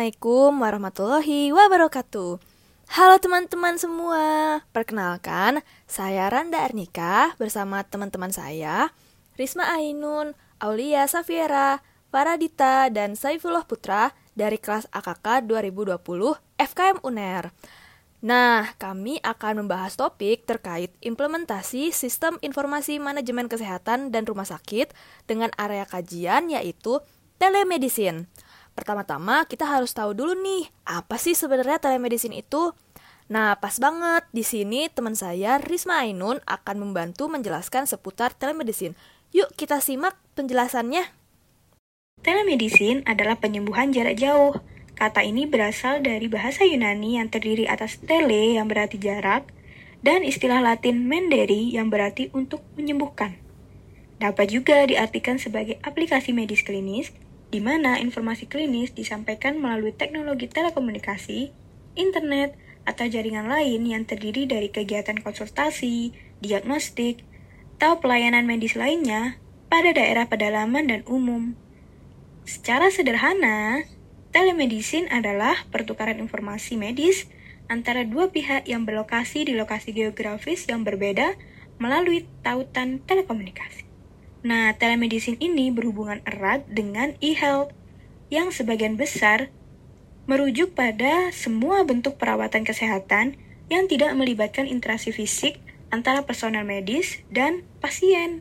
Assalamualaikum warahmatullahi wabarakatuh. Halo teman-teman semua, perkenalkan saya Randa Arnika bersama teman-teman saya Risma Ainun, Aulia Safiera, Paradita, dan Saifullah Putra dari kelas AKK 2020 FKM UNER. Nah, kami akan membahas topik terkait implementasi sistem informasi manajemen kesehatan dan rumah sakit dengan area kajian yaitu telemedicine. Pertama-tama kita harus tahu dulu nih, apa sih sebenarnya telemedicine itu? Nah, pas banget di sini teman saya Risma Ainun akan membantu menjelaskan seputar telemedicine. Yuk kita simak penjelasannya. Telemedicine adalah penyembuhan jarak jauh. Kata ini berasal dari bahasa Yunani yang terdiri atas tele yang berarti jarak dan istilah Latin menderi yang berarti untuk menyembuhkan. Dapat juga diartikan sebagai aplikasi medis klinis di mana informasi klinis disampaikan melalui teknologi telekomunikasi, internet, atau jaringan lain yang terdiri dari kegiatan konsultasi, diagnostik, atau pelayanan medis lainnya pada daerah pedalaman dan umum. Secara sederhana, telemedicine adalah pertukaran informasi medis antara dua pihak yang berlokasi di lokasi geografis yang berbeda melalui tautan telekomunikasi. Nah, telemedicine ini berhubungan erat dengan e-health yang sebagian besar merujuk pada semua bentuk perawatan kesehatan yang tidak melibatkan interaksi fisik antara personel medis dan pasien.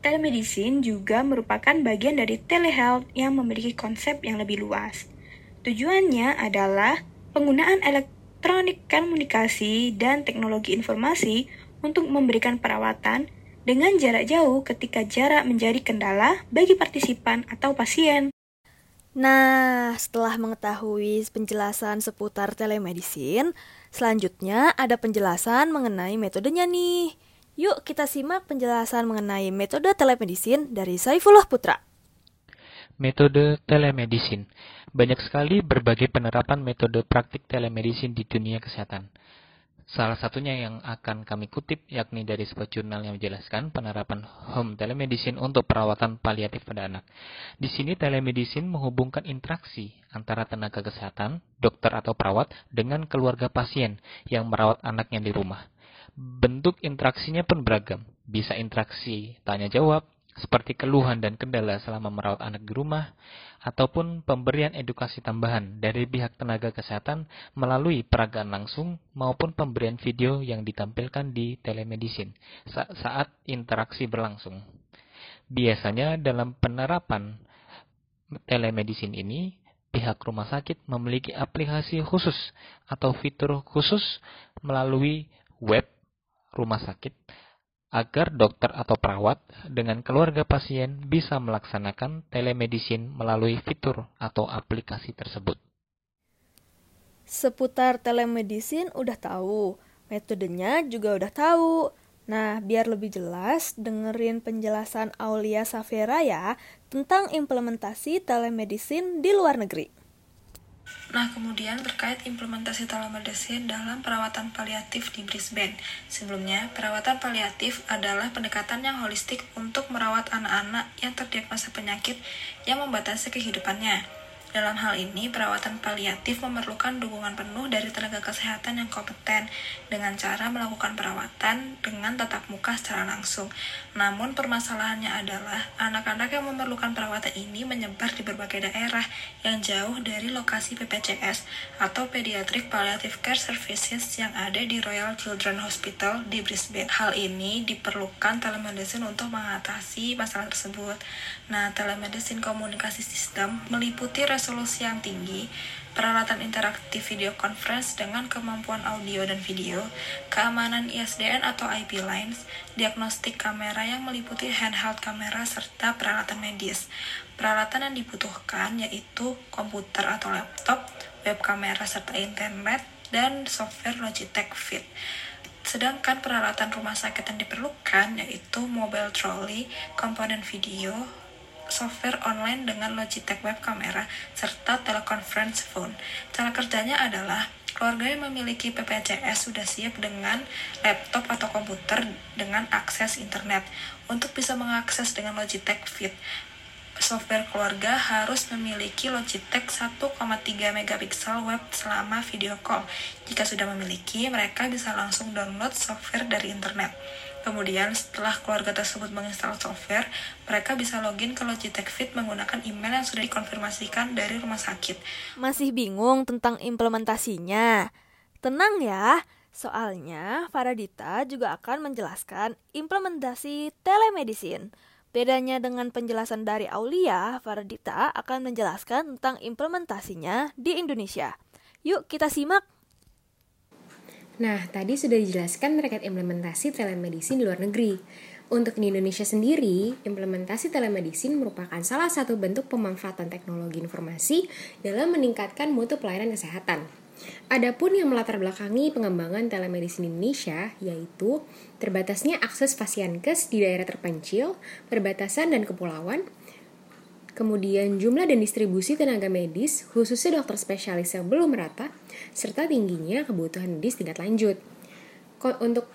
Telemedicine juga merupakan bagian dari telehealth yang memiliki konsep yang lebih luas. Tujuannya adalah penggunaan elektronik komunikasi dan teknologi informasi untuk memberikan perawatan dengan jarak jauh ketika jarak menjadi kendala bagi partisipan atau pasien. Nah, setelah mengetahui penjelasan seputar telemedicine, selanjutnya ada penjelasan mengenai metodenya nih. Yuk kita simak penjelasan mengenai metode telemedicine dari Saifullah Putra. Metode telemedicine. Banyak sekali berbagai penerapan metode praktik telemedicine di dunia kesehatan. Salah satunya yang akan kami kutip yakni dari sebuah jurnal yang menjelaskan penerapan home telemedicine untuk perawatan paliatif pada anak. Di sini telemedicine menghubungkan interaksi antara tenaga kesehatan, dokter atau perawat dengan keluarga pasien yang merawat anaknya di rumah. Bentuk interaksinya pun beragam, bisa interaksi tanya jawab, seperti keluhan dan kendala selama merawat anak di rumah, ataupun pemberian edukasi tambahan dari pihak tenaga kesehatan melalui peragaan langsung maupun pemberian video yang ditampilkan di telemedicine saat interaksi berlangsung. Biasanya dalam penerapan telemedicine ini, pihak rumah sakit memiliki aplikasi khusus atau fitur khusus melalui web rumah sakit agar dokter atau perawat dengan keluarga pasien bisa melaksanakan telemedicine melalui fitur atau aplikasi tersebut. Seputar telemedicine udah tahu, metodenya juga udah tahu. Nah, biar lebih jelas, dengerin penjelasan Aulia Safera ya tentang implementasi telemedicine di luar negeri. Nah, kemudian terkait implementasi telemedicine dalam perawatan paliatif di Brisbane. Sebelumnya, perawatan paliatif adalah pendekatan yang holistik untuk merawat anak-anak yang terdiagnosa penyakit yang membatasi kehidupannya. Dalam hal ini, perawatan paliatif memerlukan dukungan penuh dari tenaga kesehatan yang kompeten dengan cara melakukan perawatan dengan tatap muka secara langsung. Namun, permasalahannya adalah anak-anak yang memerlukan perawatan ini menyebar di berbagai daerah yang jauh dari lokasi PPCS atau Pediatric Palliative Care Services yang ada di Royal Children Hospital di Brisbane. Hal ini diperlukan telemedicine untuk mengatasi masalah tersebut. Nah, telemedicine komunikasi sistem meliputi yang tinggi, peralatan interaktif video conference dengan kemampuan audio dan video, keamanan ISDN atau IP lines, diagnostik kamera yang meliputi handheld kamera serta peralatan medis. Peralatan yang dibutuhkan yaitu komputer atau laptop, web kamera serta internet, dan software Logitech Fit. Sedangkan peralatan rumah sakit yang diperlukan yaitu mobile trolley, komponen video, software online dengan Logitech web camera, serta teleconference phone. Cara kerjanya adalah keluarga yang memiliki PPJS sudah siap dengan laptop atau komputer dengan akses internet. Untuk bisa mengakses dengan Logitech Fit, software keluarga harus memiliki Logitech 1,3 megapiksel web selama video call. Jika sudah memiliki, mereka bisa langsung download software dari internet. Kemudian, setelah keluarga tersebut menginstal software, mereka bisa login ke Logitech Fit menggunakan email yang sudah dikonfirmasikan dari rumah sakit. Masih bingung tentang implementasinya? Tenang ya, soalnya Faradita juga akan menjelaskan implementasi telemedicine. Bedanya dengan penjelasan dari Aulia, Faradita akan menjelaskan tentang implementasinya di Indonesia. Yuk kita simak. Nah, tadi sudah dijelaskan terkait implementasi telemedicine di luar negeri. Untuk di Indonesia sendiri, implementasi telemedicine merupakan salah satu bentuk pemanfaatan teknologi informasi dalam meningkatkan mutu pelayanan kesehatan. Adapun yang melatar belakangi pengembangan telemedicine Indonesia yaitu terbatasnya akses pasienkes di daerah terpencil, perbatasan dan kepulauan, kemudian jumlah dan distribusi tenaga medis, khususnya dokter spesialis yang belum merata, serta tingginya kebutuhan medis tingkat lanjut. Untuk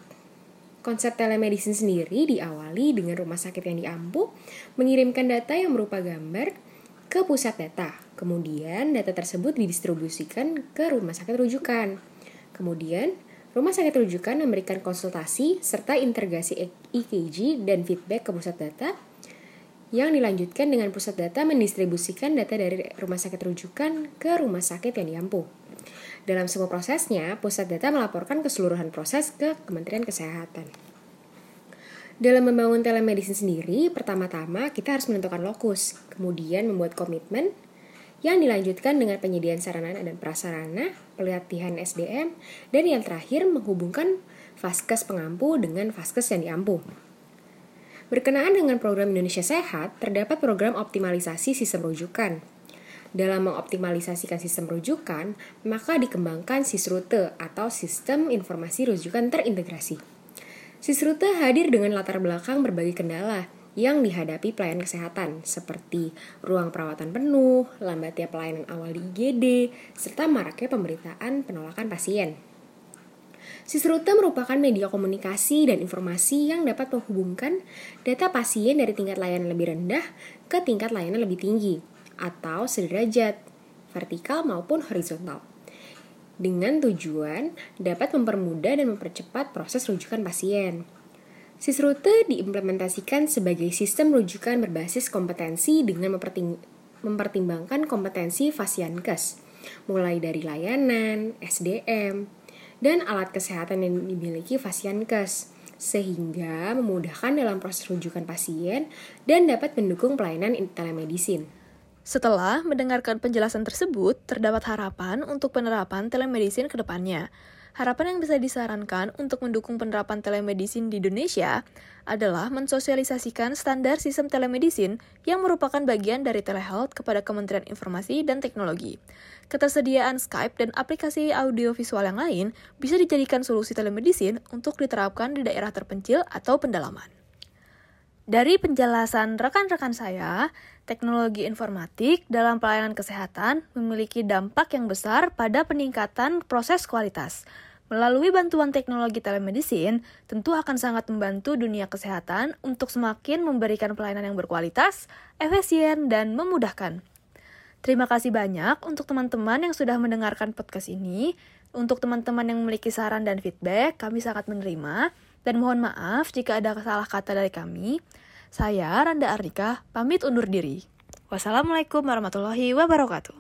konsep telemedicine sendiri diawali dengan rumah sakit yang diampu mengirimkan data yang berupa gambar ke pusat data. Kemudian data tersebut didistribusikan ke rumah sakit rujukan. Kemudian rumah sakit rujukan memberikan konsultasi serta integrasi EKG dan feedback ke pusat data yang dilanjutkan dengan pusat data mendistribusikan data dari rumah sakit rujukan ke rumah sakit yang diampu. Dalam semua prosesnya, pusat data melaporkan keseluruhan proses ke Kementerian Kesehatan. Dalam membangun telemedicine sendiri, pertama-tama kita harus menentukan lokus, kemudian membuat komitmen, yang dilanjutkan dengan penyediaan sarana dan prasarana, pelatihan SDM, dan yang terakhir menghubungkan vaskes pengampu dengan vaskes yang diampu. Berkenaan dengan program Indonesia Sehat, terdapat program optimalisasi sistem rujukan. Dalam mengoptimalisasikan sistem rujukan, maka dikembangkan SISRUTE atau Sistem Informasi Rujukan Terintegrasi. Sisruta hadir dengan latar belakang berbagai kendala yang dihadapi pelayan kesehatan seperti ruang perawatan penuh, lambatnya pelayanan awal di IGD, serta maraknya pemberitaan penolakan pasien. Sisruta merupakan media komunikasi dan informasi yang dapat menghubungkan data pasien dari tingkat layanan lebih rendah ke tingkat layanan lebih tinggi atau sederajat, vertikal maupun horizontal dengan tujuan dapat mempermudah dan mempercepat proses rujukan pasien. Sisrute diimplementasikan sebagai sistem rujukan berbasis kompetensi dengan mempertimbangkan kompetensi Fasiankes, mulai dari layanan, SDM, dan alat kesehatan yang dimiliki Fasiankes, sehingga memudahkan dalam proses rujukan pasien dan dapat mendukung pelayanan telemedicine. Setelah mendengarkan penjelasan tersebut, terdapat harapan untuk penerapan telemedicine ke depannya. Harapan yang bisa disarankan untuk mendukung penerapan telemedicine di Indonesia adalah mensosialisasikan standar sistem telemedicine yang merupakan bagian dari telehealth kepada Kementerian Informasi dan Teknologi. Ketersediaan Skype dan aplikasi audiovisual yang lain bisa dijadikan solusi telemedicine untuk diterapkan di daerah terpencil atau pendalaman. Dari penjelasan rekan-rekan saya, teknologi informatik dalam pelayanan kesehatan memiliki dampak yang besar pada peningkatan proses kualitas. Melalui bantuan teknologi telemedicine, tentu akan sangat membantu dunia kesehatan untuk semakin memberikan pelayanan yang berkualitas, efisien, dan memudahkan. Terima kasih banyak untuk teman-teman yang sudah mendengarkan podcast ini. Untuk teman-teman yang memiliki saran dan feedback, kami sangat menerima. Dan mohon maaf jika ada salah kata dari kami. Saya Randa Arnika, pamit undur diri. Wassalamualaikum warahmatullahi wabarakatuh.